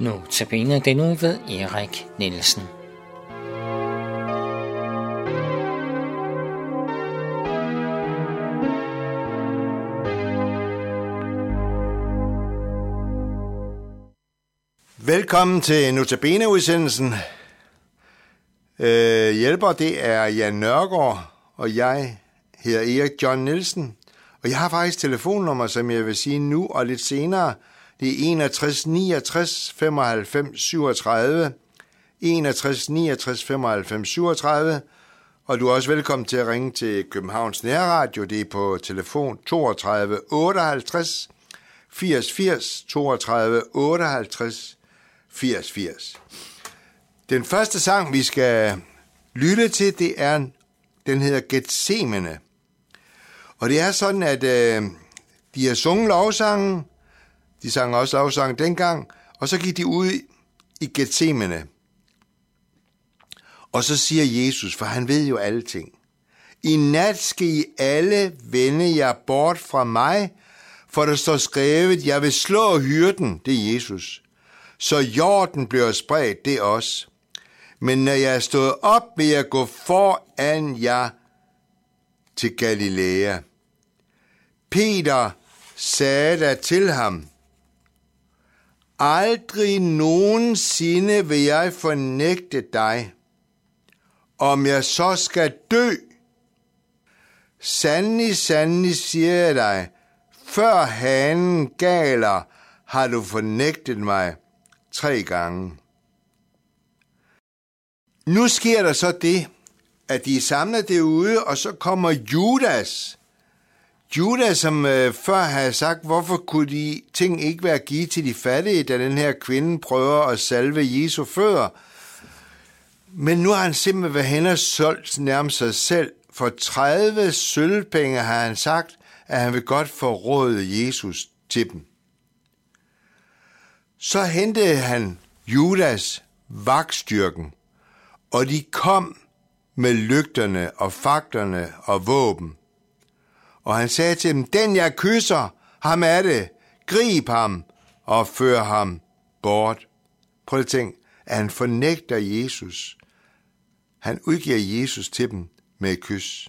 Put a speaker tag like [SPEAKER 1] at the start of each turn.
[SPEAKER 1] Nu tabiner den nu ved Erik Nielsen.
[SPEAKER 2] Velkommen til Notabene-udsendelsen. Øh, hjælper, det er Jan Nørgaard, og jeg hedder Erik John Nielsen. Og jeg har faktisk telefonnummer, som jeg vil sige nu og lidt senere. Det er 61 69 95 37. 61 69 95 37. Og du er også velkommen til at ringe til Københavns Nærradio. Det er på telefon 32 58 80 80 32 58 80 80. Den første sang, vi skal lytte til, det er, den hedder Gethsemane. Og det er sådan, at øh, de har sunget lovsangen, de sang også lovsang dengang, og så gik de ud i Gethsemane. Og så siger Jesus, for han ved jo alle ting. I nat skal I alle vende jer bort fra mig, for der står skrevet, jeg vil slå hyrden, det er Jesus. Så jorden bliver spredt, det er os. Men når jeg er stået op, vil jeg gå foran jer til Galilea. Peter sagde da til ham, Aldrig nogensinde vil jeg fornægte dig, om jeg så skal dø. Sandelig, sandelig siger jeg dig, før hanen galer, har du fornægtet mig tre gange. Nu sker der så det, at de er samlet derude, og så kommer Judas. Judas, som øh, før havde sagt, hvorfor kunne de ting ikke være givet til de fattige, da den her kvinde prøver at salve Jesu fødder. Men nu har han simpelthen været hen og solgt nærmest sig selv. For 30 sølvpenge har han sagt, at han vil godt forråde Jesus til dem. Så hentede han Judas vagtstyrken, og de kom med lygterne og fakterne og våben. Og han sagde til dem, den jeg kysser, ham er det, grib ham og før ham bort. Prøv at tænke, at han fornægter Jesus. Han udgiver Jesus til dem med et kys.